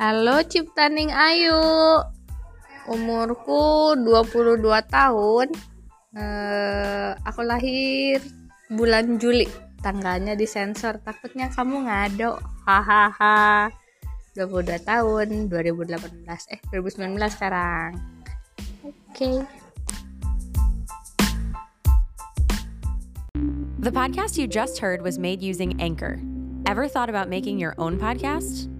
Halo Ciptaning Ayu. Umurku 22 tahun. Uh, Aku lahir bulan Juli. Tanggalnya disensor Takutnya kamu ngado. Hahaha. 22 tahun 2018 Eh 2019 sekarang. Oke. Okay. The podcast you just heard was made using Anchor. Ever thought about making your own podcast?